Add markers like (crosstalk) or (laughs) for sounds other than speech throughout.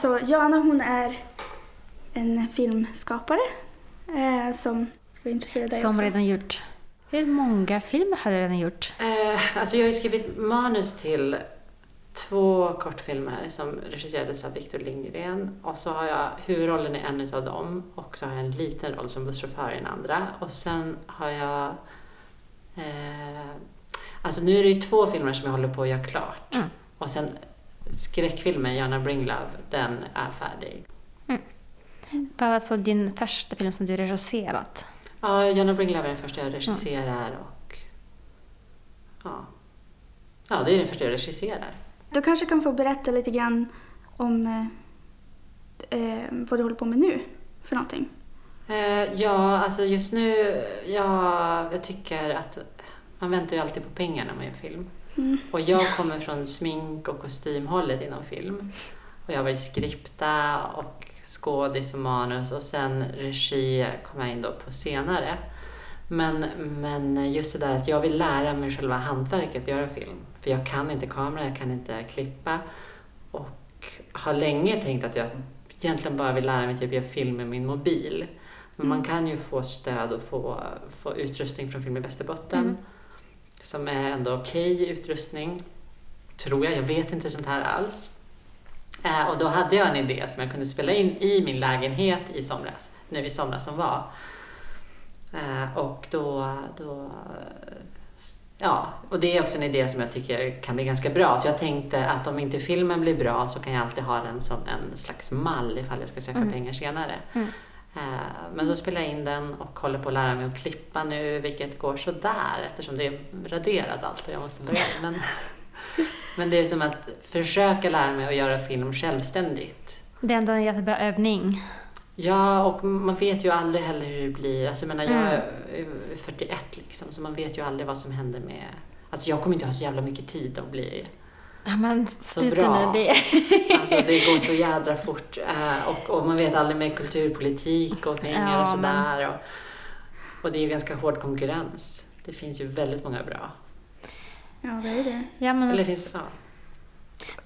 så Jana hon är en filmskapare eh, som ska introducera dig Som också. redan gjort. Hur många filmer har du redan gjort? Eh, alltså jag har ju skrivit manus till två kortfilmer som regisserades av Victor Lindgren och så har jag huvudrollen i en utav dem och så har jag en liten roll som busschaufför i den andra och sen har jag eh, Alltså nu är det ju två filmer som jag håller på att göra klart Mm. och sen skräckfilmen Jana Bring Love, den är färdig. Vad är alltså din första film som du regisserat? Ja, Jana Bring Love är den första jag regisserar och ja, ja det är den första jag regisserar. Du kanske kan få berätta lite grann om eh, eh, vad du håller på med nu för någonting. Eh, ja, alltså just nu, ja, jag tycker att man väntar ju alltid på pengar när man gör film. Mm. Och jag kommer från smink och kostymhållet inom film. Och jag har varit skripta och skådis och manus och sen regi kom jag in då på senare. Men, men just det där att jag vill lära mig själva hantverket att göra film. För jag kan inte kamera, jag kan inte klippa. Och har länge tänkt att jag egentligen bara vill lära mig typ göra film med min mobil. Men man kan ju få stöd och få, få utrustning från Film i Västerbotten. Mm. Som är ändå okej utrustning. Tror jag, jag vet inte sånt här alls. Eh, och då hade jag en idé som jag kunde spela in i min lägenhet i somras. Nu i somras som var. Eh, och då, då Ja, och det är också en idé som jag tycker kan bli ganska bra. Så jag tänkte att om inte filmen blir bra så kan jag alltid ha den som en slags mall ifall jag ska söka Mm. pengar senare. Mm. Eh, Men då spelar jag in den och håller på att lära mig att klippa nu, vilket går sådär eftersom det är raderat allt och jag måste börja. (laughs) Men, men det är som att försöka lära mig att göra film självständigt. Det är ändå en jättebra övning. Ja, och man vet ju aldrig heller hur det blir. Alltså, jag menar, jag Mm. är 41 liksom, så man vet ju aldrig vad som händer med... Alltså jag kommer inte ha så jävla mycket tid att bli... Ja, men sluta bra. Det. Alltså det går så jädra fort. eh, Och, och man vet aldrig med kulturpolitik och pengar Ja, och sådär. Och, och det är ju ganska hård konkurrens. Det finns ju väldigt många bra. Ja, det är det. Ja, men Eller finns, ja.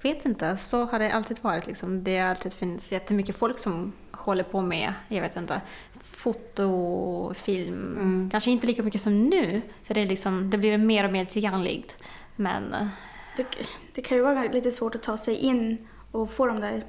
vet inte. Så har det alltid varit. Liksom. Det har alltid funnits jättemycket folk som håller på med, jag vet inte, foto, film. Mm. Kanske inte lika mycket som nu, för det, är liksom, det blir mer och mer tillgängligt. Men eh, det. Det kan ju vara lite svårt att ta sig in och få de där...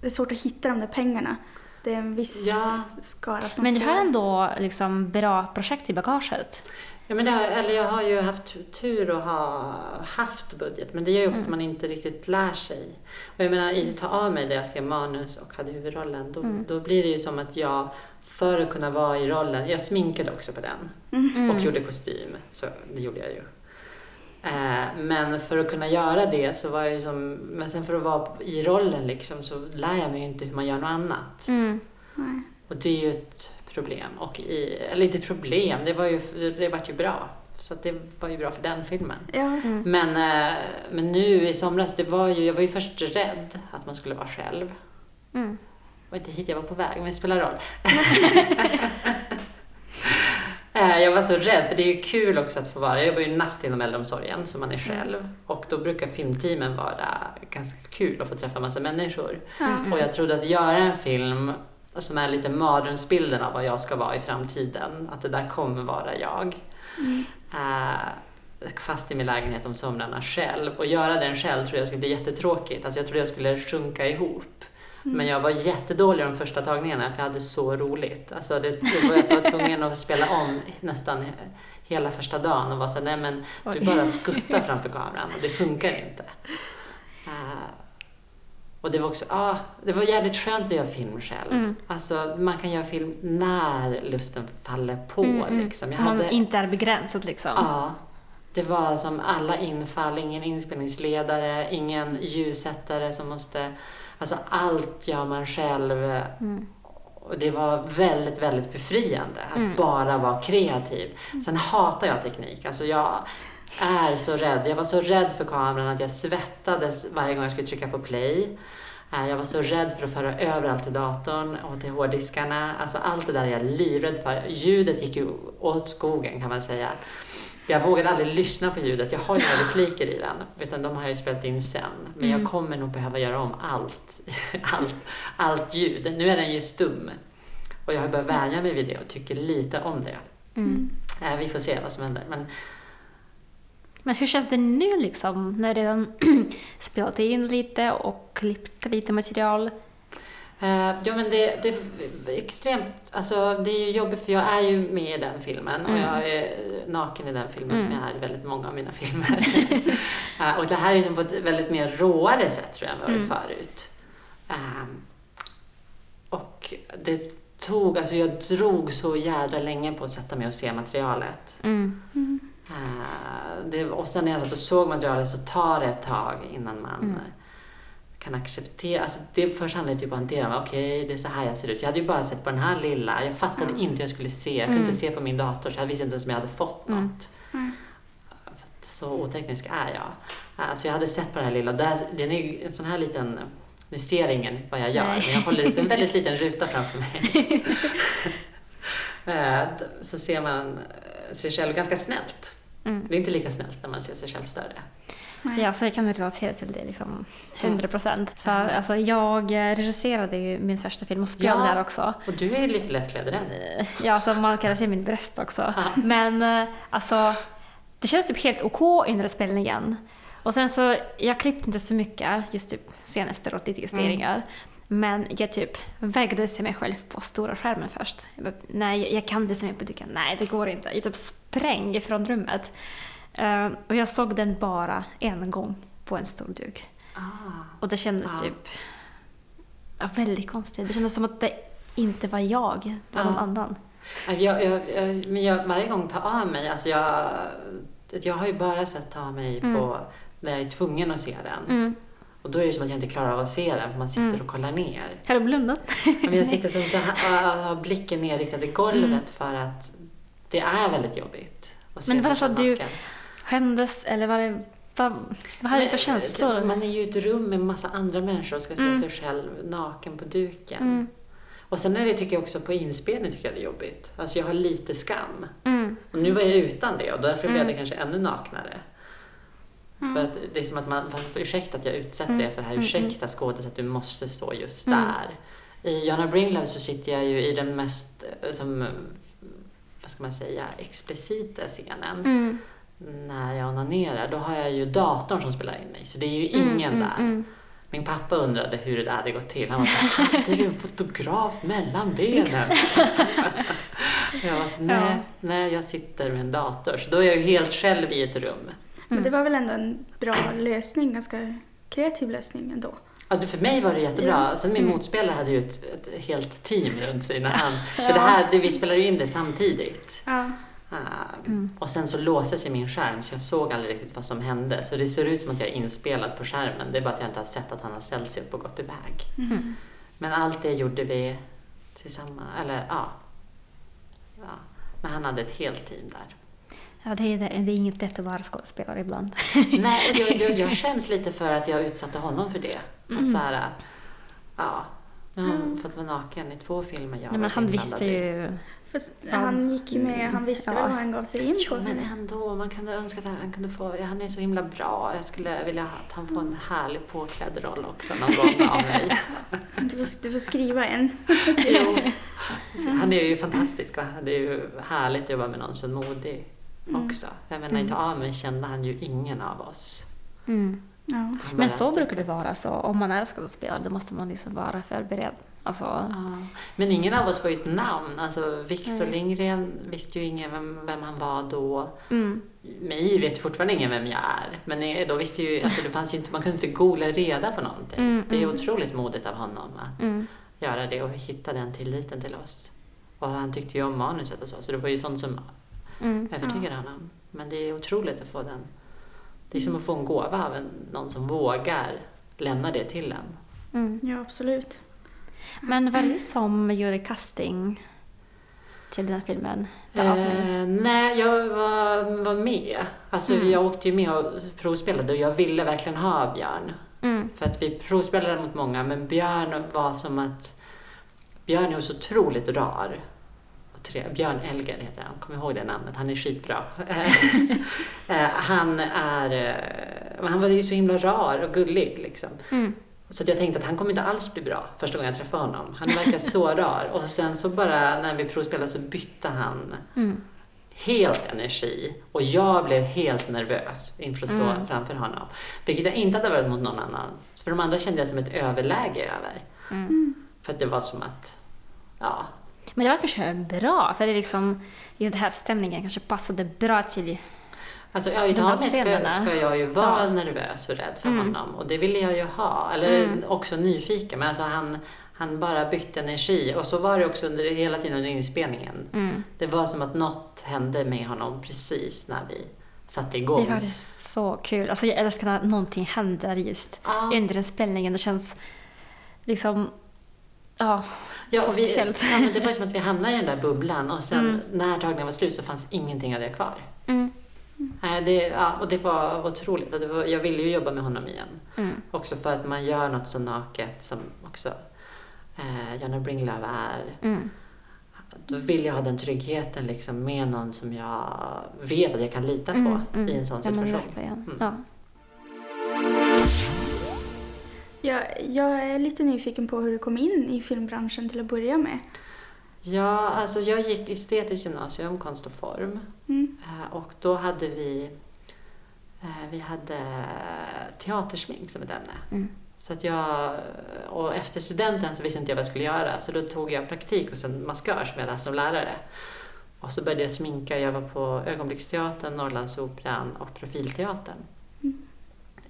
Det är svårt att hitta de där pengarna. Det är en viss Ja. skara som Men du har ändå liksom bra projekt i bagaget. Ja, men det har, eller jag har ju haft tur att ha haft budget, men det gör ju också Mm. att man inte riktigt lär sig. Och jag menar, i Ta av mig där jag skrev manus och hade huvudrollen, då, Mm. då blir det ju som att jag, för att kunna vara i rollen, jag sminkade också på den Mm. och gjorde kostym, så det gjorde jag ju. Eh, men för att kunna göra det så var jag ju som, men sen för att vara i rollen liksom så lär jag mig ju inte hur man gör något annat. Mm. Nej. Och det är ju ett problem. Och i, eller inte ett problem, det var ju, det vart ju bra. Så att det var ju bra för den filmen. Ja. Mm. Men, eh, men nu i somras, det var ju, jag var ju först rädd att man skulle vara själv. Mm. Det var inte hit jag var på väg, men det spelar roll. (laughs) (laughs) Eh, Jag var så rädd, för det är ju kul också att få vara, jag jobbar ju natt inom äldreomsorgen så man är själv. Och då brukar filmteamen vara ganska kul att få träffa massa människor. Ja. Och jag trodde att göra en film som är lite mardrömsbilden av vad jag ska vara i framtiden, att det där kommer vara jag. Mm. Eh, fast i min lägenhet om somrarna själv. Och göra den själv tror jag skulle bli jättetråkigt. Alltså jag trodde jag skulle sjunka ihop. Mm. Men jag var jättedålig de första tagningarna för jag hade så roligt. Alltså det, jag var tvungen att spela om nästan hela första dagen och var så här, nej men du bara skuttar framför kameran och det funkar inte. Eh, och det var också, ah, det var jävligt skönt att göra film själv. Mm. Alltså man kan göra film när lusten faller på Mm, mm. liksom. Jag Man hade, inte är begränsad liksom. Ja. Det var som alla infall, ingen inspelningsledare, ingen ljussättare som måste... Alltså allt gör man själv. Mm. Och det var väldigt, väldigt befriande att Mm. bara vara kreativ. Sen hatar jag teknik. Alltså jag är så rädd. Jag var så rädd för kameran att jag svettades varje gång jag skulle trycka på play. Eh, Jag var så rädd för att föra över allt till datorn och till hårddiskarna. Alltså allt det där är jag livrädd för. Ljudet gick ju åt skogen kan man säga. Jag vågade aldrig lyssna på ljudet. Jag har inga repliker i den, utan de har jag ju spelat in sen. Men jag kommer nog behöva göra om allt, (laughs) allt, allt ljud. Nu är den ju stum och jag har börjat vänja mig vid det och tycker lite om det. Mm. Eh, Vi får se vad som händer. Men Men hur känns det nu liksom, när redan (clears throat) spelat in lite och klippt lite material? Eh, ja men det, det är extremt, alltså det är ju jobbigt för jag är ju med i den filmen och Mm. jag är naken i den filmen som Mm. jag är i väldigt många av mina filmer. (laughs) Eh, och det här är ju som på ett väldigt mer råare sätt tror jag än vad det Mm. förut. Ehm, och det tog, alltså jag drog så jädra länge på att sätta mig och se materialet. Mm. Mm. Eh, det, och sen när jag satt och såg materialet så tar det ett tag innan man Mm. eh, kan acceptera. Alltså det först handlade det typ om att hantera, okej det är så här jag ser ut. Jag hade ju bara sett på den här lilla, jag fattade Ja. inte hur jag skulle se. Jag kunde Mm. inte se på min dator så jag visste inte ens om jag hade fått Mm. något. Nej. Så oteknisk är jag. Alltså jag hade sett på den här lilla, där, den är ju en sån här liten, nu ser ingen vad jag gör, Nej. men jag håller upp en väldigt liten ruta (laughs) framför mig. (laughs) Eh, så ser man eh, sig själv ganska snällt. Mm. Det är inte lika snällt när man ser sig själv större. Nej. Ja, så jag kan relatera till det liksom 100 procent. För alltså, jag regisserade ju min första film och spelade Ja. där också. Och du är lite lättklädd i den. Eh, Ja, alltså man kan se min bröst också. Ja. Men eh, alltså, det känns typ helt OK under spelningen. Och sen så, jag klippte inte så mycket, just typ sen efteråt, lite justeringar. Men jag typ vägde se mig själv på stora skärmen först. Jag bara, nej, jag kan inte se mig på duken. Nej, det går inte. Jag typ spräng från rummet. Eh, och jag såg den bara en gång på en stor duk. Ah. Och det kändes Ja. typ ja, väldigt konstigt. Det kändes som att det inte var jag, det var någon Ja. annan. Jag, jag, jag, men jag, varje gång tar av mig, alltså jag, jag har ju bara sett ta av mig Mm. på när jag är tvungen att se den. Mm. Och då är det som att jag inte klarar av att se den för man sitter Mm. och kollar ner. Har du blundat? Men jag sitter (laughs) som så här, och har blicken nerriktad i golvet Mm. för att det är väldigt jobbigt att se Men varför du- naken. Skämdes eller var det, vad, vad hade du för Men, känslor? Man är ju i ett rum med massa andra människor och ska se Mm. sig själv naken på duken. Mm. Och sen är det, tycker jag också, på inspelning tycker jag det är jobbigt. Alltså jag har lite skam. Mm. Och nu var jag utan det och därför blev Mm. det kanske ännu naknare. Ja. För att det är som att man, ursäkta att jag utsätter Mm. er för det här, Mm, ursäkta skådis att du måste stå just Mm. där. I Jana Bringlove så sitter jag ju i den mest, eh, som, eh, vad ska man säga, explicita scenen. Mm. När jag onanerar, då har jag ju datorn som spelar in mig, så det är ju Mm, ingen mm, där. mm. Min pappa undrade hur det där hade gått till. Han var så här, hade du en fotograf mellan benen? (laughs) jag var så, nej, Ja. nej, jag sitter med en dator. Så då är jag ju helt själv i ett rum. Men det var väl ändå en bra lösning, ganska kreativ lösning ändå. Ja, för mig var det jättebra. Ja. Sen min Mm. motspelare hade ju ett, ett helt team runt sig när han... (laughs) För det här, det, vi spelade ju in det samtidigt. Ja. Ah, Mm. Och sen så låste sig min skärm så jag såg aldrig riktigt vad som hände. Så det ser ut som att jag är inspelad på skärmen. Det är bara att jag inte har sett att han har ställt sig upp och gått iväg. Mm. Men allt det gjorde vi tillsammans. Eller ja. ja. Men han hade ett helt team där. Ja, det är, det är inget lätt att vara skådespelare ibland. (laughs) Nej, och jag, jag, jag skäms lite för att jag utsatte honom för det. Mm. Att så här, ja. Nu har han Mm. fått vara naken i två filmer jag Nej, men han visste i. ju... För Ja. han gick ju med, han visste Ja. väl vad han gav sig in på. Jo, men ändå. Man kunde önska att han kunde få... Han är så himla bra. Jag skulle vilja att han får en härlig påklädd roll också någon gång av (laughs) mig. Du får, du får skriva en. jo. (laughs) Så Han är ju fantastisk och det är ju härligt att jobba med någon så modig Mm. också. Jag menar, Mm. inte av mig kände han ju ingen av oss. Mm. Ja. Men så brukar det vara. Så om man är skådespelare då måste man liksom vara förberedd. Alltså, Ja. Men ingen av oss var ju ett namn. Alltså, Victor Nej. Lindgren visste ju ingen vem, vem han var då. mm. Mig vet fortfarande ingen vem jag är. Men eh, då visste ju, alltså det fanns ju inte, man kunde inte googla reda på någonting. Mm, det är mm. otroligt modigt av honom att Mm. göra det och hitta den tilliten till oss. Och han tyckte ju om manuset och så, så det var ju sånt som Mm. övertygade honom. Men det är otroligt att få den. Det är som att få en gåva av en, någon som vågar lämna det till en. Mm. ja, absolut. Men var det som gjorde casting till den här filmen? Eh, nej, jag var, var med. Alltså Mm. jag åkte ju med och provspelade och jag ville verkligen ha Björn. Mm. För att vi provspelade mot många, men Björn var som att... Björn är så otroligt rar. Och tre, Björn Elger heter han, kom ihåg det namnet, han är skitbra. (laughs) Eh, han är... eh, Han var ju så himla rar och gullig liksom. Mm. Så att jag tänkte att han kommer inte alls bli bra första gången jag träffade honom. Han verkar så (laughs) rar. Och sen så bara när vi provspelade så bytte han Mm. helt energi och jag blev helt nervös inför att stå Mm. framför honom. Vilket jag inte hade varit mot någon annan. För de andra kände jag som ett överläge över. Mm. För att det var som att, ja, Men det var kanske bra, för det är liksom, just den här stämningen kanske passade bra till... Alltså ja, idag ska, ska jag ju vara Ja. nervös och rädd för Mm. honom. Och det ville jag ju ha. Eller Mm. också nyfiken. Men alltså han, han bara bytte energi. Och så var det också under, hela tiden under inspelningen. Mm. Det var som att något hände med honom precis när vi satte igång. Det är faktiskt så kul. Alltså jag älskar när någonting händer just Ja. under den spelningen. Det känns liksom... Ja, Ja, och vi, ja, men det var som att vi hamnade i den där bubblan och sen Mm. när tagningen var slut så fanns ingenting av det kvar. mm. Nej, det, ja, och det var otroligt. Det var, jag ville ju jobba med honom igen. Mm. Också för att man gör något så naket som också eh, Jonna Bringlöf är. Mm. Då vill jag ha den tryggheten liksom med någon som jag vet att jag kan lita på Mm, mm. i en sån Ja, men situation. Mm. Ja. Jag, jag är lite nyfiken på hur du kom in i filmbranschen till att börja med. Ja, alltså jag gick estetiskt gymnasium, konst och form. Mm. Eh, Och då hade vi, eh, vi hade teatersmink som ett ämne. Mm. Så att jag, och efter studenten så visste inte jag vad jag skulle göra så då tog jag praktik hos en maskör som jag hade som lärare. Och så började jag sminka. Jag var på Ögonblicksteatern, Norrlandsoperan och Profilteatern Mm.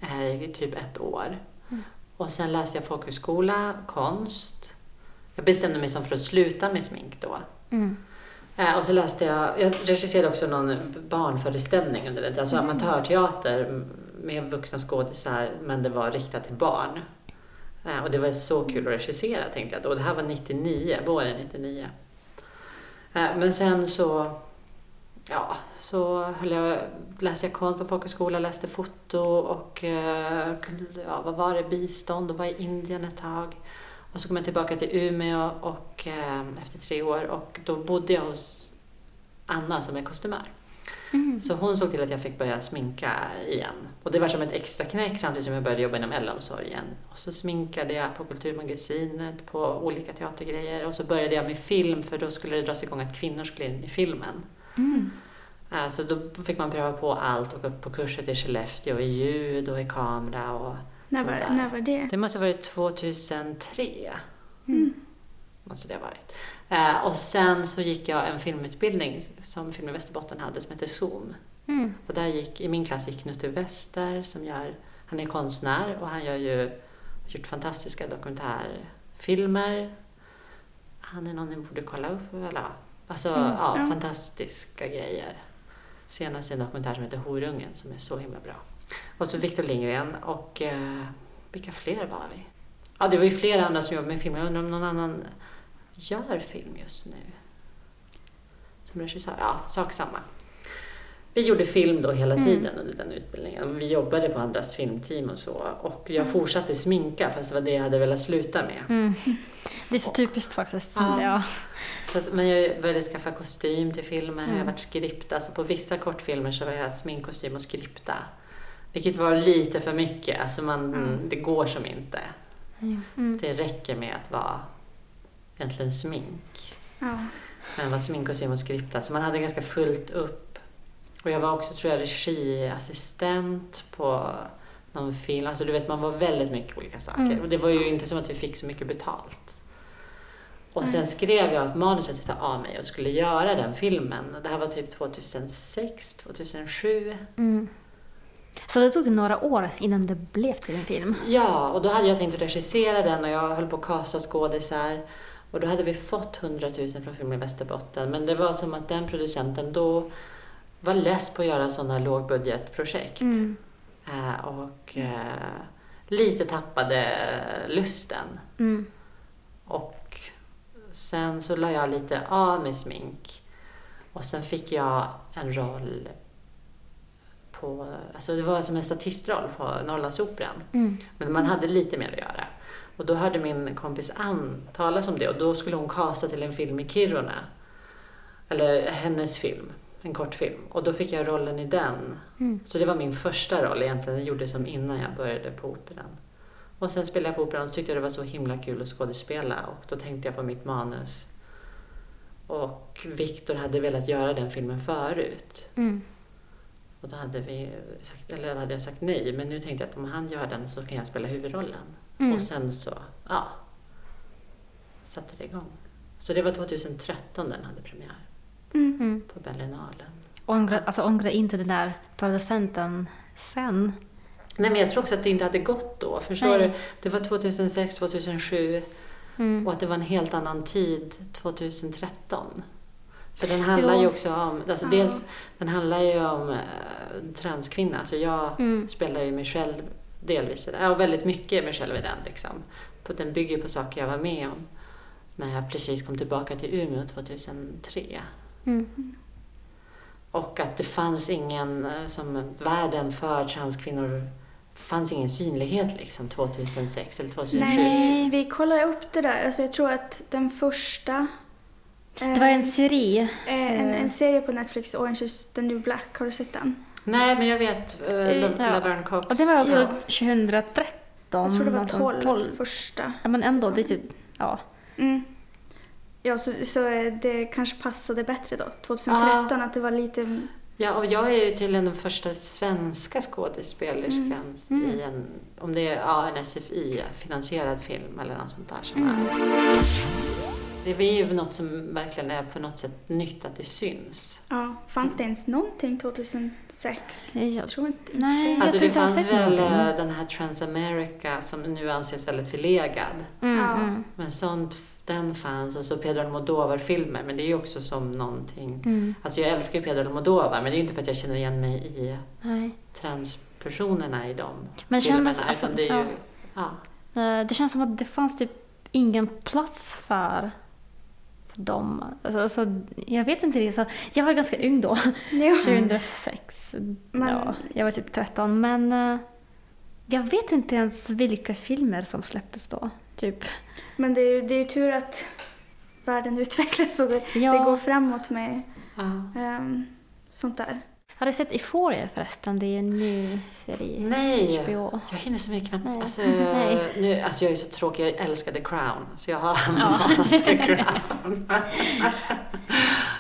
eh, i typ ett år. Mm. Och sen läste jag folkhögskola, konst. Jag bestämde mig som för att sluta med smink då. Mm. Eh, och så läste jag, jag regisserade också någon barnföreställning under det, alltså Mm. amatörteater med vuxna skådisar men det var riktat till barn. Eh, och det var så kul att regissera tänkte jag då. Det här var 99, våren 99. Eh, men sen så, ja, så höll jag, läste jag konst på folkhögskola, läste foto och ja, vad var det, bistånd och var i Indien ett tag. Och så kom jag tillbaka till Umeå och, eh, efter tre år och då bodde jag hos Anna som är kostymör. Mm. Så hon såg till att jag fick börja sminka igen. Och det var som ett extra knäck samtidigt som jag började jobba inom äldreomsorgen. Och så sminkade jag på Kulturmagasinet, på olika teatergrejer. Och så började jag med film för då skulle det dras igång att kvinnor skulle in i filmen. Mm. Eh, Så då fick man pröva på allt och upp på kurser till Skellefteå i ljud och i kamera och När, var, när var det? Det måste ha varit 2003. Mm. Måste det ha varit. Eh, och sen så gick jag en filmutbildning som Film i Västerbotten hade som heter Zoom. Mm. Och där gick, i min klass gick Knutte Wester som gör, han är konstnär och han gör ju, gjort fantastiska dokumentärfilmer. Han är någon ni borde kolla upp. Eller, alltså, Mm, ja, ja. fantastiska grejer. Senast en dokumentär som heter Horungen som är så himla bra. Och så Victor Lindgren och eh, vilka fler var vi? Ja, det var ju flera andra som jobbade med film. Jag undrar om någon annan gör film just nu? Som regissör? Ja, sak samma. Vi gjorde film då hela Mm. tiden under den utbildningen. Vi jobbade på andras filmteam och så. Och jag fortsatte sminka fast det var det jag hade velat sluta med. Mm. Det är så typiskt faktiskt. Ja. Ja. Så att, men jag började skaffa kostym till filmer. Jag har Mm. varit skripta. Så på vissa kortfilmer så var jag sminkkostym och skripta. Vilket var lite för mycket. Alltså man, Mm. det går som inte. Mm. Det räcker med att vara egentligen smink. Ja. Men var sminkkostym och skripta. Så man hade ganska fullt upp. Och jag var också, tror jag, regiassistent på någon film. Alltså du vet, man var väldigt mycket olika saker. Mm. Och det var ju inte som att vi fick så mycket betalt. Och sen skrev jag ett manus att ta av mig och skulle göra den filmen. Och Det här var typ 2006, 2007. Mm. Så det tog några år innan det blev till en film. Ja, och då hade jag tänkt regissera den och jag höll på att kasta skådisar. Och då hade vi fått 100 000 från Film i Västerbotten. Men det var som att den producenten då var less på att göra sådana lågbudgetprojekt. Mm. Eh, och eh, lite tappade lusten. Mm. Och sen så la jag lite av med smink. Och sen fick jag en roll på, alltså det var som en statistroll på Norrlandsoperan. Mm. Men man hade lite mer att göra. Och då hörde min kompis Ann talas om det och då skulle hon kasta till en film i Kiruna. Eller hennes film, en kortfilm. Och då fick jag rollen i den. Mm. Så det var min första roll egentligen, det gjorde som innan jag började på Operan. Och sen spelade jag på Operan och tyckte det var så himla kul att skådespela och då tänkte jag på mitt manus. Och Viktor hade velat göra den filmen förut. Mm. Och då hade, vi sagt, eller hade jag sagt nej, men nu tänkte jag att om han gör den så kan jag spela huvudrollen. Mm. Och sen så, ja, satte det igång. Så det var 2013 den hade premiär Mm. På Berlinalen. Ångra, alltså ångra inte den där producenten sen. Nej men jag tror också att det inte hade gått då. Förstår Nej. du? Det var 2006, 2007 Mm. och att det var en helt annan tid 2013. För den handlar Jo. ju också om, alltså Ja. dels, den handlar ju om eh, transkvinna. Alltså jag Mm. spelar ju mig själv delvis, ja väldigt mycket mig själv i den liksom. Den bygger på saker jag var med om när jag precis kom tillbaka till Umeå 2003. Mm. Och att det fanns ingen, eh, som världen för transkvinnor, fanns ingen synlighet liksom 2006 eller 2007. Nej, vi kollar upp det där. Alltså jag tror att den första... Det var en serie. Eh, en, en serie på Netflix, Orange is the new black. Har du sett den? Nej, men jag vet uh, ja. Laverne Cox. Och det var också Ja. 2013. Jag tror det var någonstans. 12, första. Ja men ändå, det är typ, ja. Mm. Ja, så, så eh, det kanske passade bättre då, 2013, att det var lite... Ja, och jag är ju tydligen den första svenska skådespelerskan Mm. i en, om det är ja, en SFI-finansierad film eller något sånt där som Mm. är. Det är ju något som verkligen är på något sätt nytt att det syns. Ja, fanns det ens någonting 2006? Jag, Jag tror inte. Nej. Alltså det fanns väl någonting. eh, den här Transamerica som nu anses väldigt förlegad. mm, Ja. mm, Men sånt, den fanns. Och så Pedro Almodovar-filmer, men det är ju också som någonting... mm. Alltså jag älskar ju Pedro Almodovar, men det är ju inte för att jag känner igen mig i Nej. transpersonerna i dem Men kändes, alltså, det är ju... ja. Ja. Eh, Det känns som att det fanns typ ingen plats för dem. Alltså, alltså, jag vet inte. Så jag var ganska ung då, Ja. (laughs) 2006. Men- Ja, jag var typ 13. Men eh, jag vet inte ens vilka filmer som släpptes då. Typ. Men det är, ju, det är ju tur att världen utvecklas och det, Ja. det går framåt med ehm, sånt där. Har du sett Euphoria förresten? Det är en ny serie. Nej, HBO. jag hinner så mycket knappt. Nej. Alltså, (laughs) Nej. Nu, alltså jag är så tråkig, jag älskar The Crown. Så jag har Ja. (laughs) The Crown. (laughs)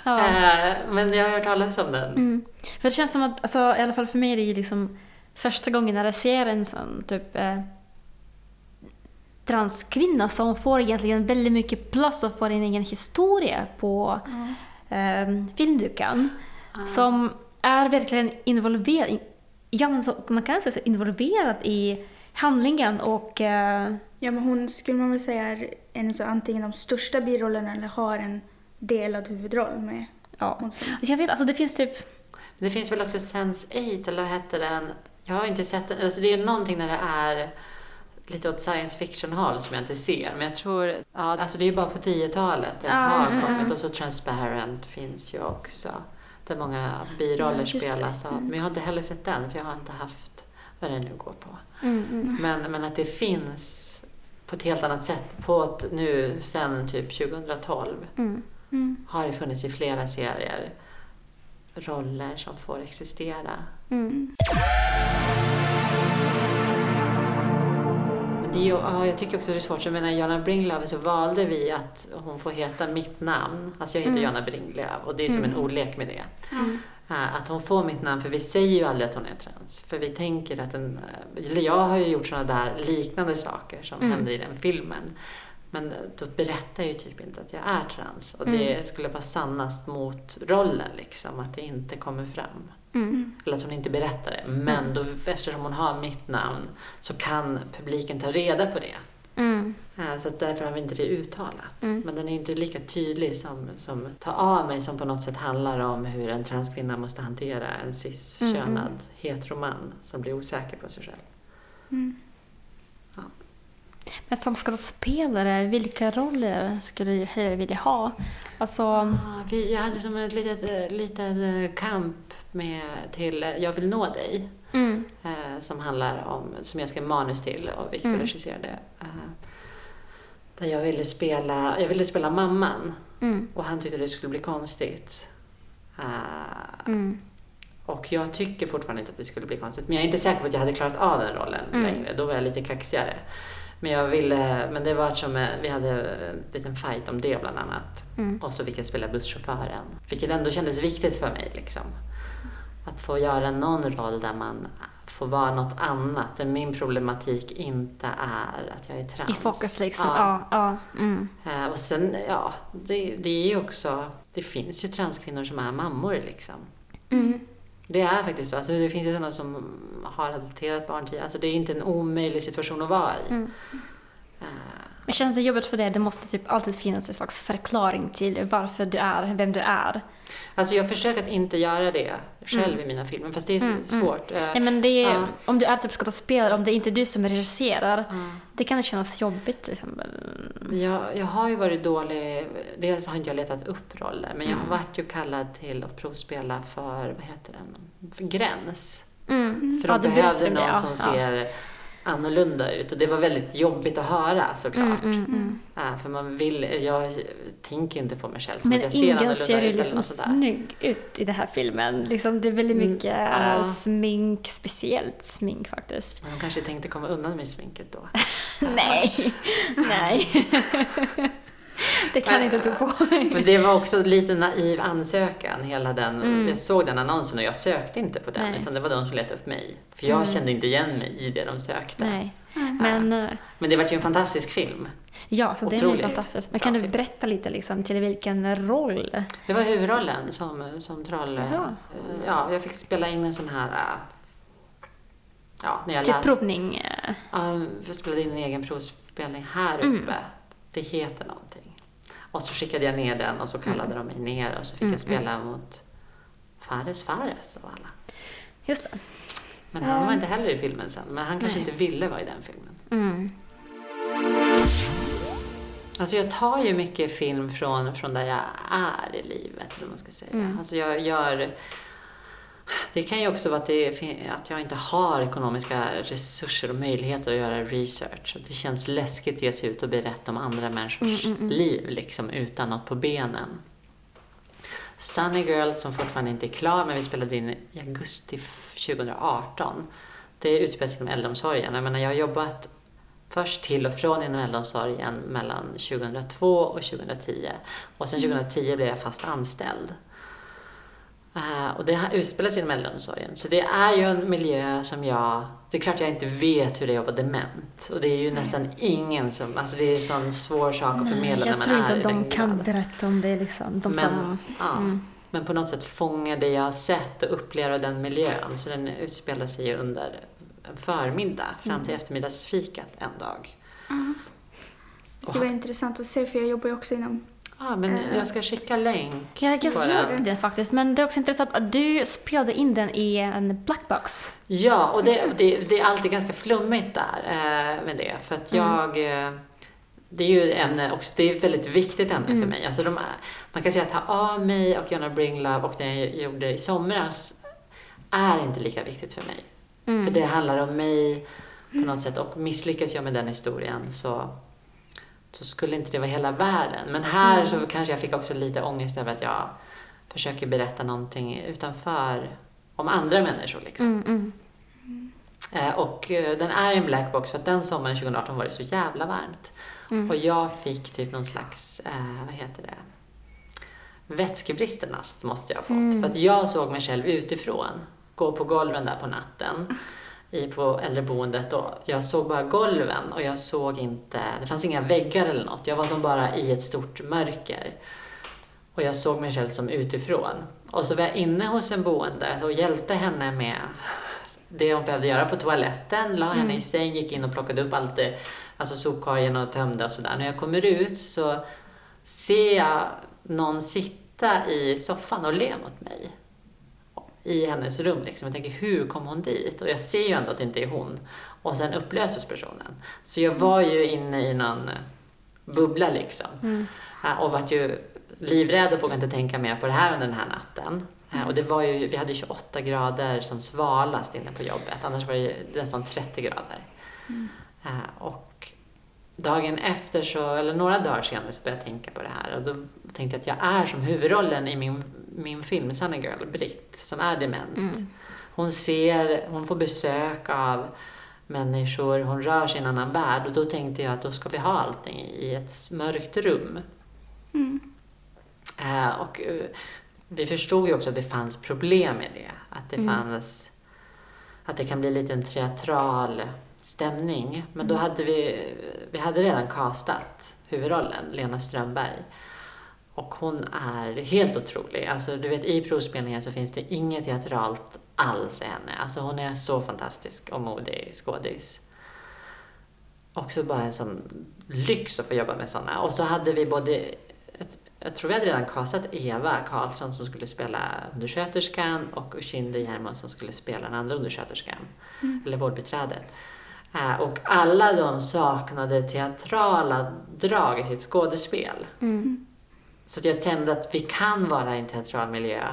Ja. Eh, Men jag har hört talas om den. Mm. För det känns som att, alltså, i alla fall för mig, det är liksom första gången när jag ser en sån typ eh, transkvinna som får egentligen väldigt mycket plats och får en egen historia på eh, filmduken. Ah. Som är verkligen involverad, ja, men så, man kan säga så, involverad i handlingen och eh, Ja, men hon skulle man väl säga är en av antingen de största birollerna eller har en delad huvudroll med ja. hon som... Jag vet, alltså det finns typ det finns väl också Sense8, eller vad hette den? Jag har inte sett den. Alltså det är någonting när det är lite åt science fiction-håll som jag inte ser. Men jag tror, ja, alltså det är ju bara på 10-talet det Ja, har mm, kommit. mm. Och så Transparent finns ju också. Där många biroller Ja, spelas av. Mm. Men jag har inte heller sett den, för jag har inte haft vad det nu går på. mm, mm. Men, men att det finns på ett helt annat sätt. På ett, nu sen typ 2012 Mm. Mm. har det funnits i flera serier roller som får existera. Mm. Det ja, jag tycker också det är svårt. Jag menar, Jana Bringlöf så valde vi att hon får heta mitt namn. Alltså jag heter Mm. Jana Bringlöf och det är som en ordlek med det. Mm. Eh, Att hon får mitt namn, för vi säger ju aldrig att hon är trans. För vi tänker att en... eh, jag har ju gjort sådana där liknande saker som Mm. händer i den filmen. Men då berättar jag ju typ inte att jag är trans. Och Mm. det skulle vara sannast mot rollen liksom, att det inte kommer fram. Mm. Eller att hon inte berättar det. Men då, eftersom hon har mitt namn så kan publiken ta reda på det. Mm. Eh, Så därför har vi inte det uttalat. Mm. Men den är inte lika tydlig som, som Ta av mig som på något sätt handlar om hur en transkvinna måste hantera en cis-könad Mm, mm. heteroman som blir osäker på sig själv. Mm. Men som skådespelare, vilka roller skulle du vilja ha? Alltså, Ah, vi, jag hade som ett litet, eh, liten eh, kamp med, till Jag vill nå dig. mm, Eh, som handlar om, som jag skrev manus till och Victor Mm. regisserade. Eh, där jag ville spela, jag ville spela mamman mm, och han tyckte det skulle bli konstigt. Eh, mm, och jag tycker fortfarande inte att det skulle bli konstigt. Men jag är inte säker på att jag hade klarat av den rollen Mm. längre. Då var jag lite kaxigare. Men jag ville, men det var som, eh, vi hade en liten fight om det bland annat. mm. Och så fick jag spela busschauffören. Vilket ändå kändes viktigt för mig. Liksom. Att få göra någon roll där man får vara något annat. Där min problematik inte är att jag är trans. I fokus liksom. Ja. Ja, ja, mm. Eh, Och sen, ja, det, det är ju också... Det finns ju transkvinnor som är mammor liksom. Mm. Det är faktiskt så. Alltså, det finns ju sådana som har adopterat barn tidigare. Alltså, det är inte en omöjlig situation att vara i. Mm. Eh, Men känns det jobbigt för dig? Det måste typ alltid finnas en slags förklaring till varför du är vem du är. Alltså jag försöker att inte göra det själv Mm. i mina filmer, fast det är så Mm, mm. svårt. Eh, Nej, men det är, Ja. Om du är typ skådespelare, om det är inte är du som regisserar, ja. det kan kännas jobbigt till exempel. Jag, jag har ju varit dålig, dels har inte jag letat upp roller, men jag har Mm. varit ju kallad till att provspela för, vad heter den, för Gräns. Mm. För Ja, de du behövde någon det, som ja. ser annorlunda ut och det var väldigt jobbigt att höra såklart. Mm, mm, mm. För man vill, jag tänker inte på mig själv som att Men jag ser annorlunda ser ut eller liksom där. snygg ut i den här filmen. Liksom, det är väldigt Mm, mycket ja. äh, smink, speciellt smink faktiskt. Men de kanske tänkte komma undan med sminket då. (laughs) Nej, (laughs) nej. (laughs) det kan Men- inte du på. Men det var också lite naiv ansökan, hela den. Mm. Jag såg den annonsen och jag sökte inte på den, Nej. utan det var de som letade upp mig. För jag Mm. kände inte igen mig i det de sökte. Nej. Men äh, Men det var ju en fantastisk film. ja, så det är fantastiskt. Men kan du berätta lite liksom, till vilken roll? Det var huvudrollen som, som troll. Eh, Ja, jag fick spela in en sån här... eh, Ja, när jag Typ läste. provning? äh, Ja, jag spelade in en egen provspelning här uppe. Mm. Det heter någonting. Och så skickade jag ner den och så kallade de mig ner och så fick Mm, jag spela mot Fares Fares av alla. Just det. Men han var inte heller i filmen sen. Men han kanske Nej. inte ville vara i den filmen. Mm. Alltså jag tar ju mycket film från, från där jag är i livet, eller vad man ska säga. Mm. Alltså jag gör... Det kan ju också vara att, det, att jag inte har ekonomiska resurser och möjligheter att göra research. Det känns läskigt att ge sig ut och berätta om andra människors Mm, mm, mm. liv liksom, utan något på benen. Sunny Girl, som fortfarande inte är klar, men vi spelade in i augusti f- 2018. Det utspelar sig inom äldreomsorgen. Jag menar, jag har jobbat först till och från inom äldreomsorgen mellan 2002 och 2010. Och sen 2010 blev jag fast anställd. Eh, och det har utspelats inom äldreomsorgen. Så det är ju en miljö som jag... Det är klart jag inte vet hur det är att vara dement. Och det är ju nästan ingen som... Alltså det är en sån svår sak att förmedla när jag man tror är inte i att de den kan graden. berätta om det. Liksom. De Men, som, ja, mm. men på något sätt fångar det jag har sett och upplever den miljön. Så den utspelar sig ju under en förmiddag fram Mm. till eftermiddagsfikat en dag. Det ska vara intressant att se för jag jobbar ju också inom... Ja, men Eh. jag ska skicka länk Ja, jag såg den. det faktiskt. Men det är också intressant att du spelade in den i en blackbox. Ja, och det, det, det är alltid ganska flummigt där eh, med det. För att Mm. jag... Eh, det är ju ämne också, det är ett väldigt viktigt ämne Mm. för mig. Alltså de, man kan säga att Ha av mig och Gonna Bring Love och det jag gjorde i somras är inte lika viktigt för mig. Mm. För det handlar om mig på något sätt och misslyckas jag med den historien så, så skulle inte det vara hela världen. Men här Mm. så kanske jag fick också lite ångest över att jag försöker berätta någonting utanför om andra människor. Liksom. Mm, mm. Eh, och eh, den är en blackbox för att den sommaren 2018 var det så jävla varmt. Mm. Och jag fick typ någon slags, eh, vad heter det, vätskebristerna måste jag ha fått. Mm. För att jag såg mig själv utifrån, gå på golven där på natten i, på äldreboendet och jag såg bara golven och jag såg inte, det fanns inga väggar eller något. Jag var som bara i ett stort mörker. Och jag såg mig själv som utifrån. Och så var jag inne hos en boende och hjälpte henne med det hon behövde göra på toaletten, la henne Mm. i säng, gick in och plockade upp allt det, alltså sopkorgen och tömde och sådär. När jag kommer ut så ser jag någon sitta i soffan och le mot mig. I hennes rum. Liksom. Jag tänker, hur kom hon dit? Och jag ser ju ändå att det inte är hon. Och sen upplöses personen. Så jag var ju inne i någon eh, bubbla liksom. Mm. Eh, Och vart ju livrädd och vågade inte tänka mer på det här under den här natten. Eh, Och det var ju, vi hade 28 grader som svalast inne på jobbet. Annars var det nästan 30 grader. Eh, Och dagen efter, så, eller några dagar senare, så började jag tänka på det här. Och då tänkte jag att jag är som huvudrollen i min, min film Sunny Girl, Britt, som är dement. Mm. Hon ser, hon får besök av människor, hon rör sig i en annan värld. Och då tänkte jag att då ska vi ha allting i ett mörkt rum. Mm. Eh, och eh, vi förstod ju också att det fanns problem med det. Att det Mm. fanns, att det kan bli lite en teatral stämning. Men då hade vi, vi hade redan castat huvudrollen, Lena Strömberg. Och hon är helt otrolig. Alltså, du vet, i provspelningen så finns det inget teatralt alls i henne. Alltså, hon är så fantastisk och modig skådis. Också bara en sån lyx att få jobba med såna. Och så hade vi både, jag, tror vi hade redan castat Eva Karlsson som skulle spela undersköterskan och Ushinde Järmo som skulle spela den andra undersköterskan, eller vårdbiträdet. Eh, Och alla de saknade teatrala drag i sitt skådespel. Mm. Så jag kände att vi kan vara i en teatral miljö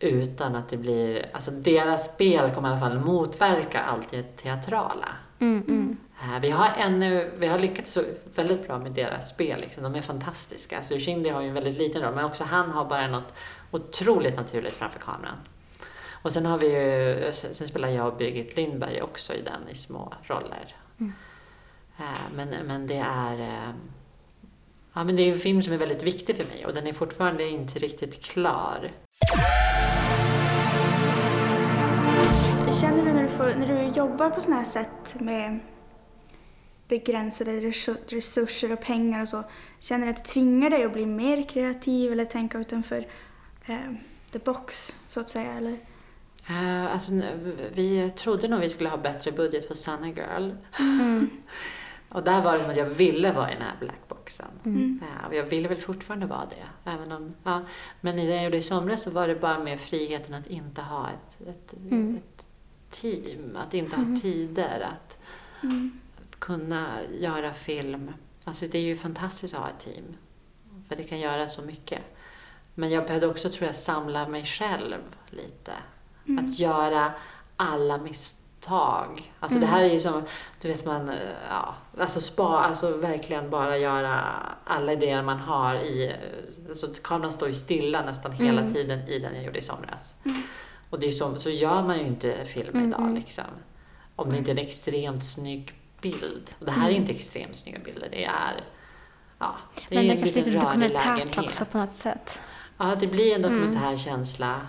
utan att det blir... Alltså deras spel kommer i alla fall motverka allt det teatrala. Mm. Mm. Eh, Vi har, ännu, vi har lyckats så väldigt bra med deras spel. Liksom. De är fantastiska. Alltså Ushindi har ju en väldigt liten roll, men också han har bara något otroligt naturligt framför kameran. Och sen har vi ju, sen spelar jag och Birgit Lindberg också i den i små roller. Eh, Men, men det är... Ja, men det är en film som är väldigt viktig för mig och den är fortfarande inte riktigt klar. Känner du när du, får, när du jobbar på sådana här sätt med begränsade resu- resurser och pengar och så, känner du att det tvingar dig att bli mer kreativ eller tänka utanför eh, the box, så att säga? Eller? Eh, Alltså, vi trodde nog vi skulle ha bättre budget på Sunny Girl. Mm. (laughs) Och där var det som att jag ville vara i den här blackboxen. Mm. Ja, och jag ville väl fortfarande vara det. Även om, ja. Men i det jag gjorde i somras så var det bara med friheten att inte ha ett, ett, Mm. ett team. Att inte ha tider. Att Mm. kunna göra film. Alltså det är ju fantastiskt att ha ett team. För det kan göra så mycket. Men jag behövde också, tror jag, samla mig själv lite. Mm. Att göra alla misstag. Alltså det här är ju som, du vet man, eh, ja, alltså spa, alltså verkligen bara göra alla idéer man har i, eh, alltså kameran står ju stilla nästan hela Mm. tiden i den jag gjorde i somras. Mm. Och det är så, så gör man ju inte film Mm, idag mm. liksom. Om det inte är en extremt snygg bild. Och det här är Mm. inte extremt snygga bilder, det är, ja, det Men är det är kanske lite dokumentärt också på något sätt. Ja, det blir en Mm. dokumentär känsla.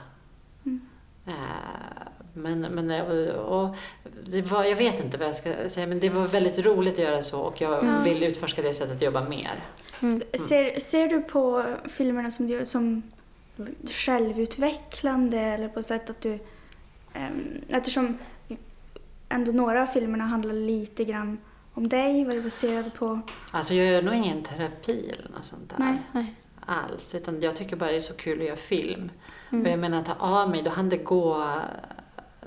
Mm. Eh, Men, men och, och det var, jag vet inte vad jag ska säga, men det var väldigt roligt att göra så och jag Mm. vill utforska det sättet att jobba mer. Mm. Ser, ser du på filmerna som du gör som självutvecklande eller på sätt att du... Um, eftersom ändå några av filmerna handlar lite grann om dig, vad är baserade på. Alltså jag gör nog ingen terapi eller något sånt där Nej. Nej. alls, utan jag tycker bara det är så kul att göra film. Mm. Och jag menar att ta av mig, då hann det gå,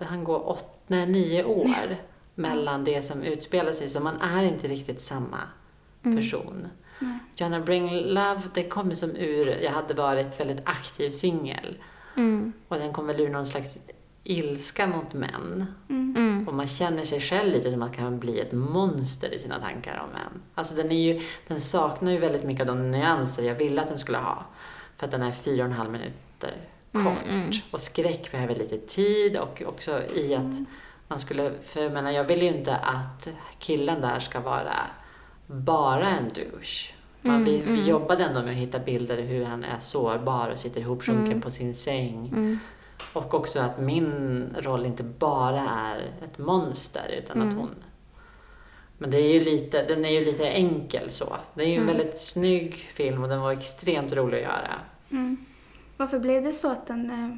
han gå åt, nej, nio år mellan det som utspelar sig, så man är inte riktigt samma Mm. person. Nej. Joanna Bring Love, det kom som ur, jag hade varit väldigt aktiv singel. Mm. Och den kom väl ur någon slags ilska mot män. Mm. Mm. Och man känner sig själv lite som att man kan bli ett monster i sina tankar om män. Alltså den, är ju, den saknar ju väldigt mycket av de nyanser jag ville att den skulle ha. För att den är fyra och en halv minuter kort. Mm, mm. Och skräck behöver lite tid och också i att man skulle, för jag menar jag vill ju inte att killen där ska vara bara en douche. Man, Mm, vi, mm. vi jobbade ändå med att hitta bilder hur han är sårbar och sitter ihopsjunken Mm. på sin säng. Mm. Och också att min roll inte bara är ett monster utan att Mm. hon... Men det är ju lite, den är ju lite enkel så. Det är ju en Mm. väldigt snygg film och den var extremt rolig att göra. Mm. Varför blev det så att den eh,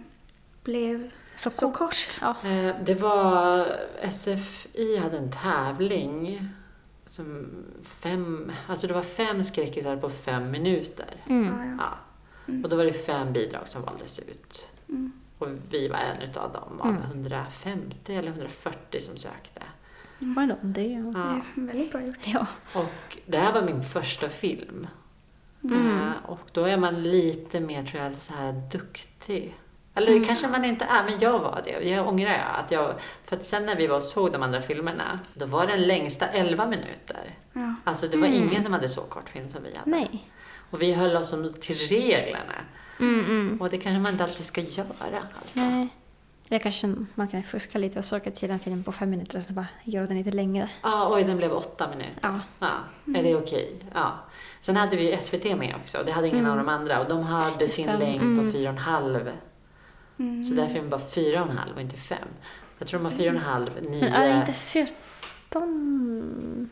blev Så, så kort. kort? Ja. Eh, Det var... SFI hade en tävling som fem... Alltså det var fem skräckisar på fem minuter. Mm. Ja, ja. Ja. Och då var det fem bidrag som valdes ut. Mm. Och vi var en utav dem av Mm. 150 eller 140 som sökte. Då, det är... Ja. är väldigt bra gjort. Ja. Och det här var min första film. Mm. Eh, och då är man lite mer, tror jag, så här duktig. Eller Mm. kanske man inte är, men jag var det. Jag ångrar jag. Att jag för att sen när vi var och såg de andra filmerna, då var den längsta 11 minuter. Ja. Alltså det var Mm. ingen som hade så kort film som vi hade. Nej. Och vi höll oss till reglerna. Mm, mm. Och det kanske man inte alltid ska göra. Alltså. Nej. Eller kanske man kan fuska lite och söka till en film på fem minuter och så bara göra den lite längre. Ja, oj, den blev åtta minuter. Ja. Ja, är det okej? Ja. Sen hade vi SVT med också. Det hade ingen Mm. av de andra. Och de hade Just sin det. längd Mm. på fyra och en halv. Mm. Så därför är den bara fyra och en halv och inte fem. Jag tror de har fyra och en halv, nio... Men är det inte 14?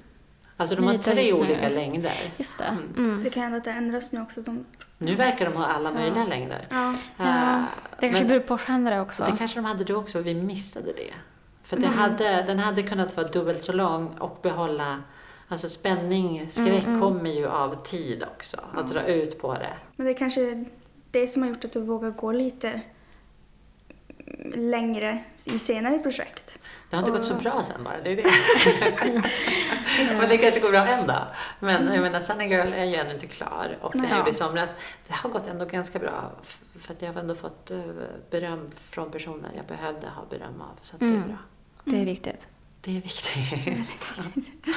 Alltså de har tre just nu? olika längder. Just det. Mm. Mm. Det kan hända att det ändras nu också. De... Nu verkar de ha alla möjliga Ja. längder. Ja. Ja, Eh, Det kanske beror på genre också. det kanske de hade då också, vi missade det. För det Mm. hade, den hade kunnat vara dubbelt så lång och behålla... Alltså spänning, skräck Mm, mm. kommer ju av tid också. Att dra ut på det. Men det är kanske det som har gjort att du vågar gå lite längre i senare projekt. Det har inte Och- gått så bra sen bara, det är det. (laughs) Men det kanske går bra en dag. Men jag menar, Sunny Girl är ju ännu inte klar och den Mm. Gjorde i somras. Det har gått ändå ganska bra för att jag har ändå fått eh, beröm från personer jag behövde ha beröm av. Så att det är Mm. bra. Det är viktigt. Det är viktigt. (laughs) (laughs)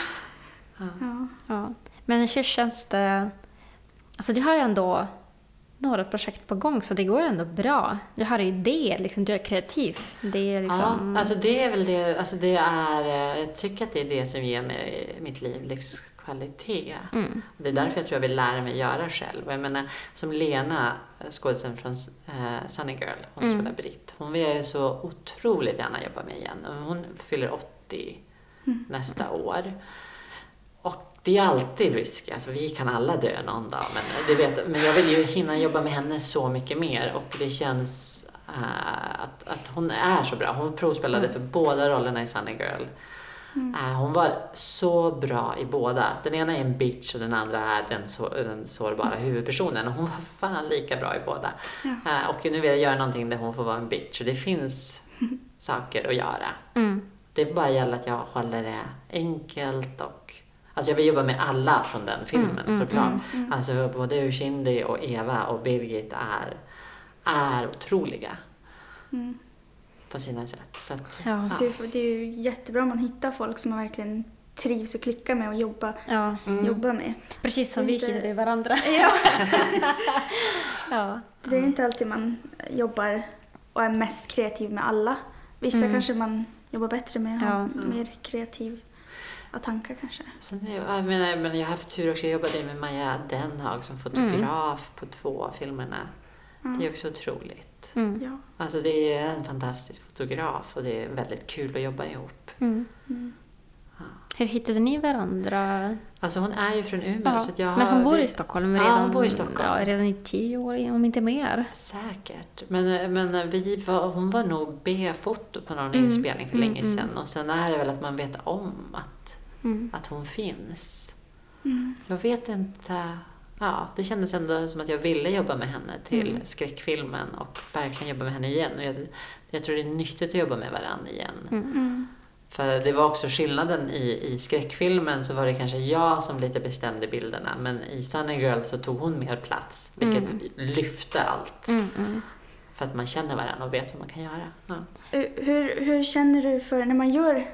Ja. Ja. Men hur känns det? Alltså du har ändå några projekt på gång så det går ändå bra. Du har idéer, liksom, du är kreativ. Det är liksom... Ja, alltså det är väl det, alltså det är, eh, jag tycker att det är det som ger mig mitt liv livskvalitet. mm. Och det är därför jag tror jag vill lära mig göra själv. Och jag menar, som Lena, skådisen från eh, Sunny Girl, hon Mm. spelar Britt. Hon vill jag ju så otroligt gärna jobba med igen. Hon fyller 80 nästa år. Det är alltid risky. Alltså vi kan alla dö någon dag. Men, det vet, men jag vill ju hinna jobba med henne så mycket mer. Och det känns eh, att, att hon är så bra. Hon provspelade för båda rollerna i Sunny Girl. Eh, hon var så bra i båda. Den ena är en bitch och den andra är den, så, den sårbara huvudpersonen. Och hon var fan lika bra i båda. Eh, och nu vill jag göra någonting där hon får vara en bitch. Och det finns (laughs) saker att göra. Mm. Det bara gäller att jag håller det enkelt och... Alltså jag vill jobba med alla från den filmen mm, såklart. Alltså både Ushindi och Eva och Birgit är, är otroliga Mm. på sina sätt. Så att, Ja. Så det är ju jättebra om man hittar folk som man verkligen trivs och klickar med och jobba, ja. Mm. jobba med. Precis som vi Inte- hittade varandra. (laughs) Ja. (laughs) Ja. Det är inte alltid man jobbar och är mest kreativ med alla. Vissa Mm. kanske man jobbar bättre med och Ja. har mer kreativa tankar kanske. Sen jag, menar, jag, menar, jag har haft tur också. Jag jobbade med Maja Denhag som fotograf på två av filmerna. Det är också otroligt. Mm. Ja. Alltså det är en fantastisk fotograf och det är väldigt kul att jobba ihop. Mm. Mm. Hur hittade ni varandra? Alltså hon är ju från Umeå Ja. så att jag Men hon har- bor i Stockholm Ja, redan, hon bor i Stockholm. Ja, redan i tio år, om inte mer. Säkert. Men, men vi var, hon var nog B-foto på någon Mm, inspelning för mm, länge mm. sedan. Och sen är det väl att man vet om att, Mm. att hon finns. Mm. Jag vet inte. Ja, det kändes ändå som att jag ville jobba med henne till Mm. skräckfilmen och verkligen jobba med henne igen. Och jag, jag tror det är nyttigt att jobba med varandra igen. Mm. Mm. För det var också skillnaden i, i skräckfilmen så var det kanske jag som lite bestämde bilderna men i Sunny Girl så tog hon mer plats vilket Mm. lyfte allt. Mm. Mm. För att man känner varandra och vet vad man kan göra. Ja. Hur, hur känner du för när man gör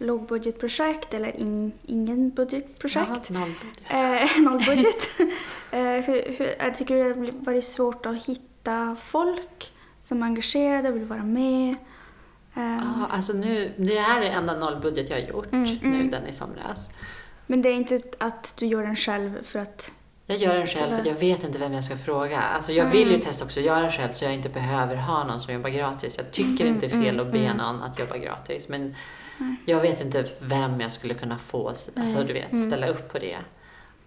lågbudgetprojekt eller in, ingen budgetprojekt? Ja, nollbudget. Eh, (laughs) nollbudget. (laughs) eh, hur, hur, är- tycker det har varit svårt att hitta folk som är engagerade och vill vara med? Eh, Ja, alltså nu, det här är enda nollbudget jag har gjort Mm. nu, Mm. den i somras. Men det är inte att du gör den själv för att... Jag gör den själv för jag vet inte vem jag ska fråga. Alltså jag vill ju testa också att göra själv så jag inte behöver ha någon som jobbar gratis. Jag tycker Mm, inte det är fel mm, att be mm. någon att jobba gratis. Men jag vet inte vem jag skulle kunna få alltså, Nej, du vet, mm. ställa upp på det.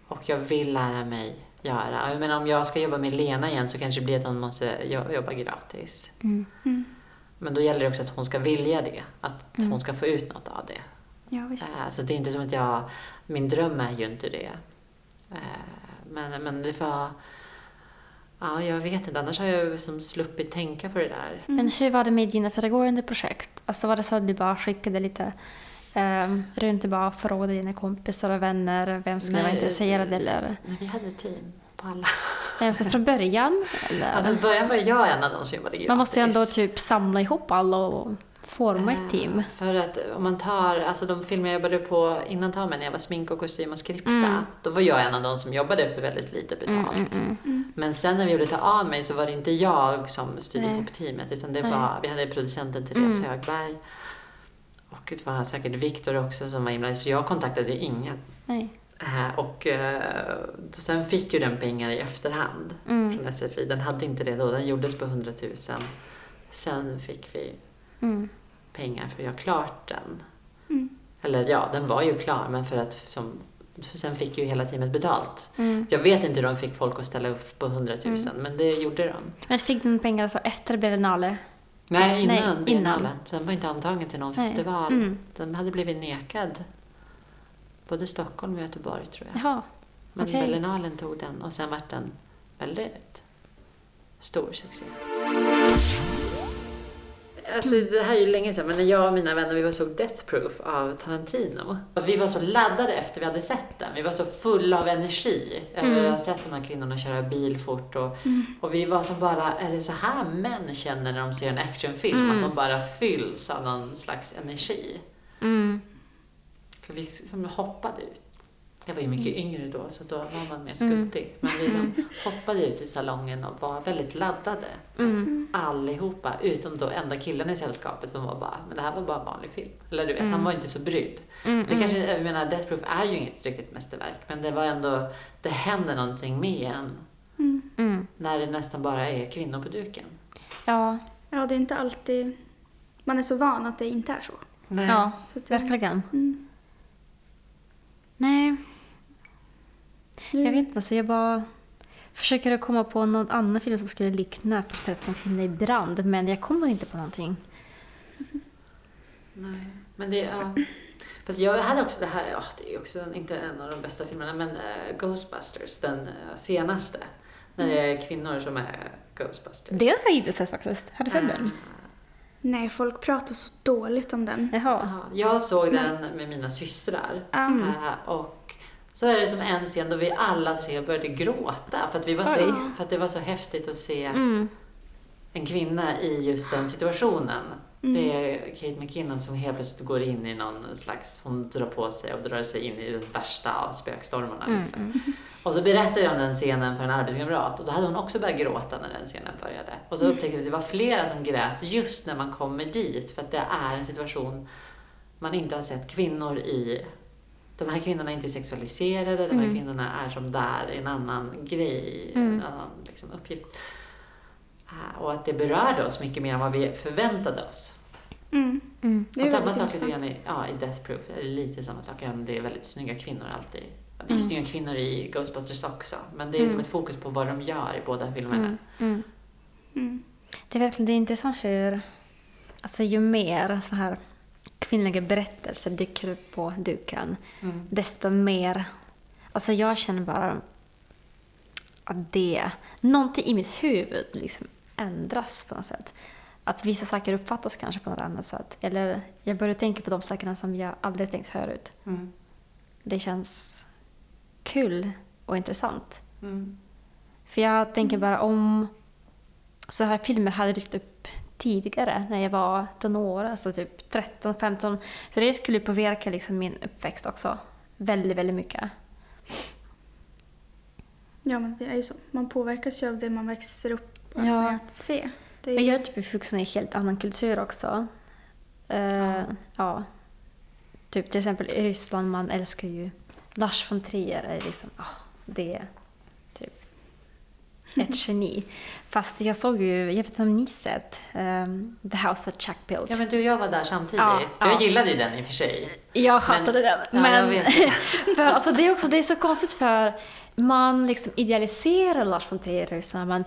Och jag vill lära mig göra. Jag menar, om jag ska jobba med Lena igen så kanske det blir att hon måste jo- jobba gratis. Mm. Mm. Men då gäller det också att hon ska vilja det. Att hon ska få ut något av det. Ja. Eh, Så det är inte som att jag... Min dröm är ju inte det. Eh, Men, men det var... Ja, jag vet inte. Annars har jag som sluppit tänka på det där. Men hur var det med dina föregående projekt? Alltså var det så att du bara skickade lite um, runt och bara frågade dina kompisar och vänner vem skulle Nej, vara intresserad det- eller? Nej, vi hade team på alla. (laughs) Nej, Alltså från början? Eller? Alltså i början var jag en av de som jobbade gratis. Man måste ju ändå typ samla ihop alla och forma ett team. Eh, För att om man tar, alltså de filmer jag jobbade på innan tar mig när jag var smink och kostym och skripta, Mm. då var jag en av de som jobbade för väldigt lite betalt. Mm, Men sen när vi gjorde Ta av mig så var det inte jag som styrde Nej. ihop teamet utan det var, vi hade producenten Therese Mm. Högberg och det var säkert Viktor också som var inblandad så jag kontaktade ingen. Nej. Eh, Och eh, sen fick ju den pengar i efterhand Mm. från SFI. Den hade inte det då, den gjordes på 100 000. Sen fick vi Mm. pengar för att göra klart den. Mm. Eller ja, den var ju klar men för att som, för sen fick ju hela teamet betalt. Mm. Jag vet inte hur de fick folk att ställa upp på 100 000 Mm. men det gjorde de. Men fick du pengar alltså efter Berlinale? Nej, innan Nej, innan. Biennale. Den var inte antagen till någon Nej. festival. Mm. Den hade blivit nekad. Både Stockholm och Göteborg tror jag. Jaha. Men okej. Berlinalen tog den och sen vart den väldigt stor succé. Alltså det här är ju länge sedan, men när jag och mina vänner vi var såg Death Proof av Tarantino. Vi var så laddade efter vi hade sett den. Vi var så fulla av energi över Mm. att ha sett de här kvinnorna köra bil fort. Och, och vi var som bara, är det så här män känner när de ser en actionfilm? Mm. Att de bara fylls av någon slags energi. Mm. För vi som hoppade ut. Jag var ju mycket yngre då, så då var man mer Mm. skuttig. Men vi som hoppade ut ur salongen och var väldigt laddade. Mm. Allihopa, utom då enda killen i sällskapet som var bara, men det här var bara en vanlig film. Eller du vet, Mm. han var inte så brydd. Mm. Det kanske, jag menar, Death Proof är ju inget riktigt mästerverk, men det var ändå, det händer någonting med en Mm. Mm. när det nästan bara är kvinnor på duken. Ja, Ja, det är inte alltid... Man är så van att det inte är så. Nej. ja, så det, verkligen. Mm. Nej, Nu- jag vet inte. Alltså jag bara försöker att komma på någon annan film som skulle likna Porträtt från kvinna i brand, men jag kommer inte på någonting. (laughs) Nej, men det, ja. Fast jag hade också det här, ja, det är också en- inte en av de bästa filmerna, men eh, Ghostbusters, den eh, senaste. När det är kvinnor som är Ghostbusters. Det har jag inte sett faktiskt. Har du sett den? Eh, Nej, folk pratar så dåligt om den. Jaha. ja, jag såg den med mina systrar. Mm. Och så är det som en scen då vi alla tre började gråta för att, vi var så, Oj. för att det var så häftigt att se Mm. en kvinna i just den situationen. Mm. Det är Kate McKinnon som helt plötsligt går in i någon slags, hon drar på sig och drar sig in i den värsta av spökstormarna. Mm. Liksom. Mm. Och så berättade jag om den scenen för en arbetskamrat och då hade hon också börjat gråta när den scenen började. Och så upptäckte jag att det var flera som grät just när man kommer dit för att det är en situation man inte har sett kvinnor i. De här kvinnorna är inte sexualiserade, de här Mm. kvinnorna är som där, en annan grej, Mm. en annan liksom, uppgift. Ah, Och att det berörde oss mycket mer än vad vi förväntade oss. Mm. Mm. Och samma sak lite grann i, ja, i Death Proof, är det lite samma sak, även om det är väldigt snygga kvinnor alltid. Det är Mm. snygga kvinnor i Ghostbusters också, men det är Mm. som ett fokus på vad de gör i båda filmerna. Mm. Mm. Mm. Det är verkligen det är intressant hur, alltså ju mer så här kvinnliga berättelser dyker upp på duken, Mm. desto mer, alltså jag känner bara att det, någonting i mitt huvud liksom ändras på något sätt. Att vissa saker uppfattas kanske på något annat sätt. Eller jag börjar tänka på de sakerna som jag aldrig tänkt förut. Mm. Det känns kul och intressant. Mm. För jag tänker bara om så här filmer hade dykt upp tidigare när jag var tonår, alltså typ 13, 15. För det skulle påverka liksom min uppväxt också. Väldigt, väldigt mycket. Ja, men det är ju så. Man påverkas ju av det man växer upp Ja. med att se. Det är Men jag är typ uppvuxen i en helt annan kultur också. Eh, ja. Typ till exempel i Ryssland, man älskar ju Lars von Trier. Är liksom, ah, det är ett geni. Fast jag såg ju, jag vet inte om ni sett, ehm, The House That Jack Built. Ja, men du och jag var där samtidigt. Ja, Jag ja. gillade ju den i och för sig. Jag hatade den. ja, men jag vet det. (laughs) för, alltså, det, är också, det är så konstigt för man liksom idealiserar Lars von Trier. Man,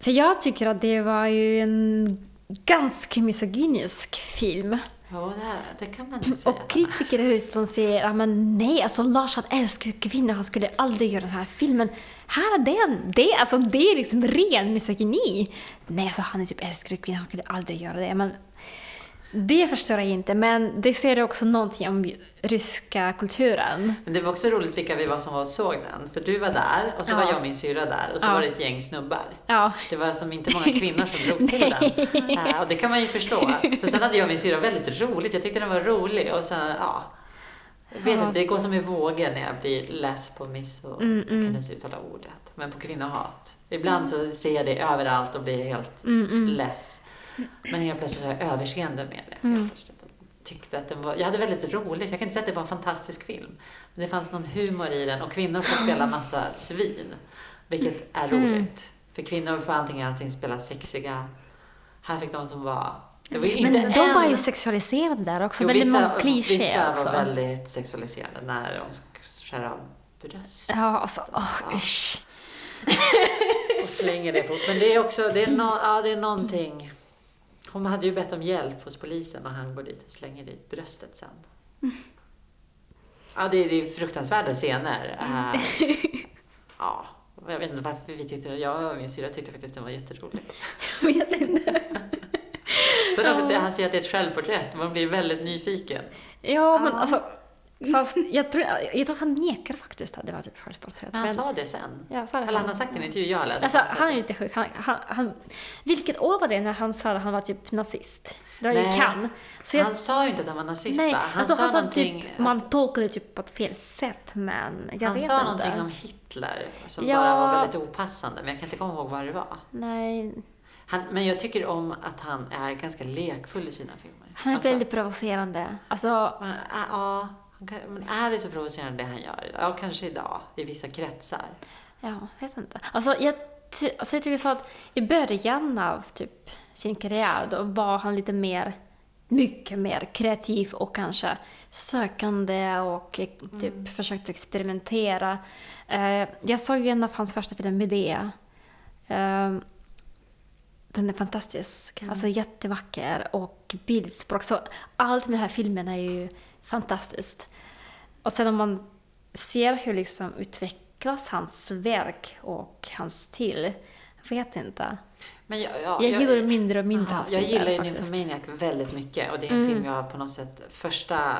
för jag tycker att det var ju en ganska misogynisk film. Jo, det, det kan man nog säga. Och kritiker i Ryssland säger att men nej, alltså Lars han älskar ju kvinnor, han skulle aldrig göra den här filmen. Här är det, det, alltså, det är liksom ren misogyni. Nej, alltså han är typ älskar kvinnor, han skulle aldrig göra det. Men det förstår jag inte, men det säger också någonting om ryska kulturen. Men det var också roligt vilka vi var som var och såg den. För du var där och så Ja. var jag och min syrra där och så Ja. var det ett gäng snubbar. Ja, Det var som inte många kvinnor som drogs till den. (laughs) Eh, och det kan man ju förstå. För sen hade jag och min syrra väldigt roligt. Jag tyckte den var rolig och sen, ja. Jag vet inte, det går som i vågor när jag blir less på miss och Mm, jag kan mm. inte ens uttala ordet. Men på kvinnohat. Ibland så ser jag det överallt och blir helt mm, mm. less. Men helt plötsligt så har jag överseende med det. Mm. Tyckte att den var, jag hade väldigt roligt. Jag kan inte säga att det var en fantastisk film. Men det fanns någon humor i den och kvinnor får spela massa svin. Vilket är Mm. roligt. För kvinnor får antingen allting spela sexiga. Här fick de som var... Det var Men de var en- ju sexualiserade där också, Jo, väldigt vissa, många klichéer Vissa också. var väldigt sexualiserade när de skär av bröst. Ja, alltså, åh, Ja. usch. och slänger det på. Men det är också, det är, no, ja, det är någonting. Hon hade ju bett om hjälp hos polisen och han går dit och slänger dit bröstet sen. Ja, det, är- det är fruktansvärda scener. Eh, (laughs) ja, jag vet inte varför vi tyckte det. Jag och min syrra tyckte faktiskt den var jätterolig. (laughs) Jag vet inte. Sen också att han säger att det är ett självporträtt. Man blir väldigt nyfiken. Ja, men Ja. alltså, fast jag tror, jag tror han nekar faktiskt att det var typ självporträtt. Men han sa det sen. Ja, sa det Eller han har sagt det i en intervju jag. Alltså, han är lite sjuk. Han, han, han, vilket år var det när han sa att han var typ nazist? Det var ju Nej. Cannes. Så jag, Han sa ju inte att han var nazist nej, va? Han alltså, sa han sa någonting... typ, man tolkade typ på ett fel sätt, men jag han vet sa inte. någonting om Hitler som Ja. bara var väldigt opassande, men jag kan inte komma ihåg vad det var. Nej, Han, men jag tycker om att han är ganska lekfull i sina filmer. han är Alltså, väldigt provocerande. Alltså, Ja, han kan, men är det så provocerande det han gör? Ja, kanske idag, i vissa kretsar. ja, jag vet inte. Alltså, jag, alltså, jag tycker så att i början av typ sin karriär, då var han lite mer, mycket mer kreativ och kanske sökande och eh, typ försökte experimentera. Eh, jag såg ju en av hans första filmer, Medea. Eh, den är fantastisk. Alltså jättevacker och bildspråk. Så allt med den här filmen är ju fantastiskt. Och sen om man ser hur liksom utvecklas hans verk och hans stil. Jag vet inte. Men jag, ja, Jag gillar mindre och mindre Aha, hans Jag gillar ju. Nymphomaniac väldigt mycket och det är en Mm. film jag på något sätt, första,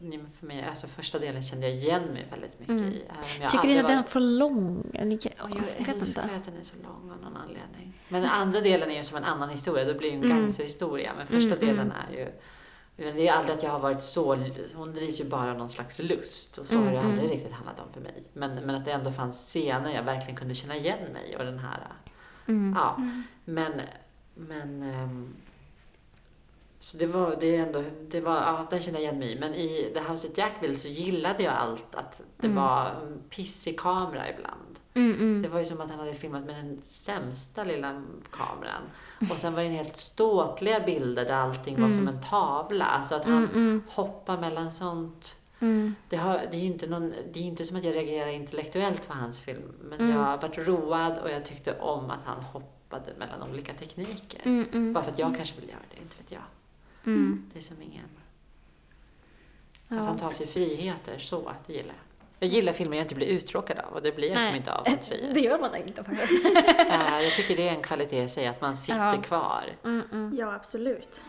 Nymphomaniac, alltså första delen kände jag igen mig väldigt mycket Mm. i. Jag Tycker ni att den är för lång? Eller- Och Jag jag älskar inte. att den är så lång av någon anledning. Men den andra delen är ju som en annan historia, då blir det ju en Mm. gangsterhistoria. Men första Mm, delen mm. är ju... Det är aldrig att jag har varit så... Hon drivs ju bara av någon slags lust och så Mm, har det aldrig mm. riktigt handlat om för mig. Men, men att det ändå fanns scener jag verkligen kunde känna igen mig och den här... Mm. Ja, men... men ehm, så det var, det är ändå, det var, ja, den känner jag igen mig i. Men i The House at Jackville så gillade jag allt att det Mm. var en pissig kamera ibland. Mm, mm. Det var ju som att han hade filmat med den sämsta lilla kameran. Och sen var det helt ståtliga bilder där allting var Mm. som en tavla. Alltså att han Mm, mm, hoppar mellan sånt. mm. Det, har, det, är inte någon, det är inte som att jag reagerar intellektuellt på hans film. Men Mm. jag har varit road och jag tyckte om att han hoppade mellan olika tekniker. Mm, mm. Bara för att jag kanske vill göra det, inte vet jag. Mm. Det är som ingen... Att Ja. han tar sig friheter så, det gillar jag. Jag gillar filmer jag inte blir uttråkad av och det blir jag som Nej. inte av som. (laughs) Det gör man inte faktiskt. (laughs) Eh, Jag tycker det är en kvalitet i sig, att man sitter Ja. kvar. Mm, mm. Ja, absolut.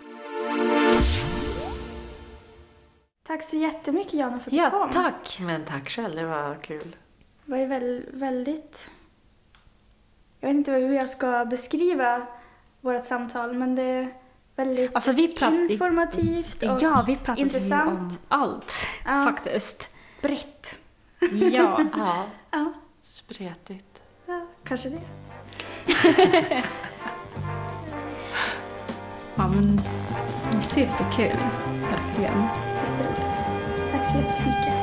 Tack så jättemycket Jana för att du Ja, kom. tack. Men tack själv, det var kul. Det var ju väl, väldigt... Jag vet inte hur jag ska beskriva vårt samtal, men det är väldigt Alltså vi informativt och Ja, vi pratar ju intressant. om allt Ja. faktiskt. brett. Ja. Ja, Ja, spretigt. ja kanske det. (laughs) ja men superkul. Verkligen. Jätteroligt. Tack så jättemycket.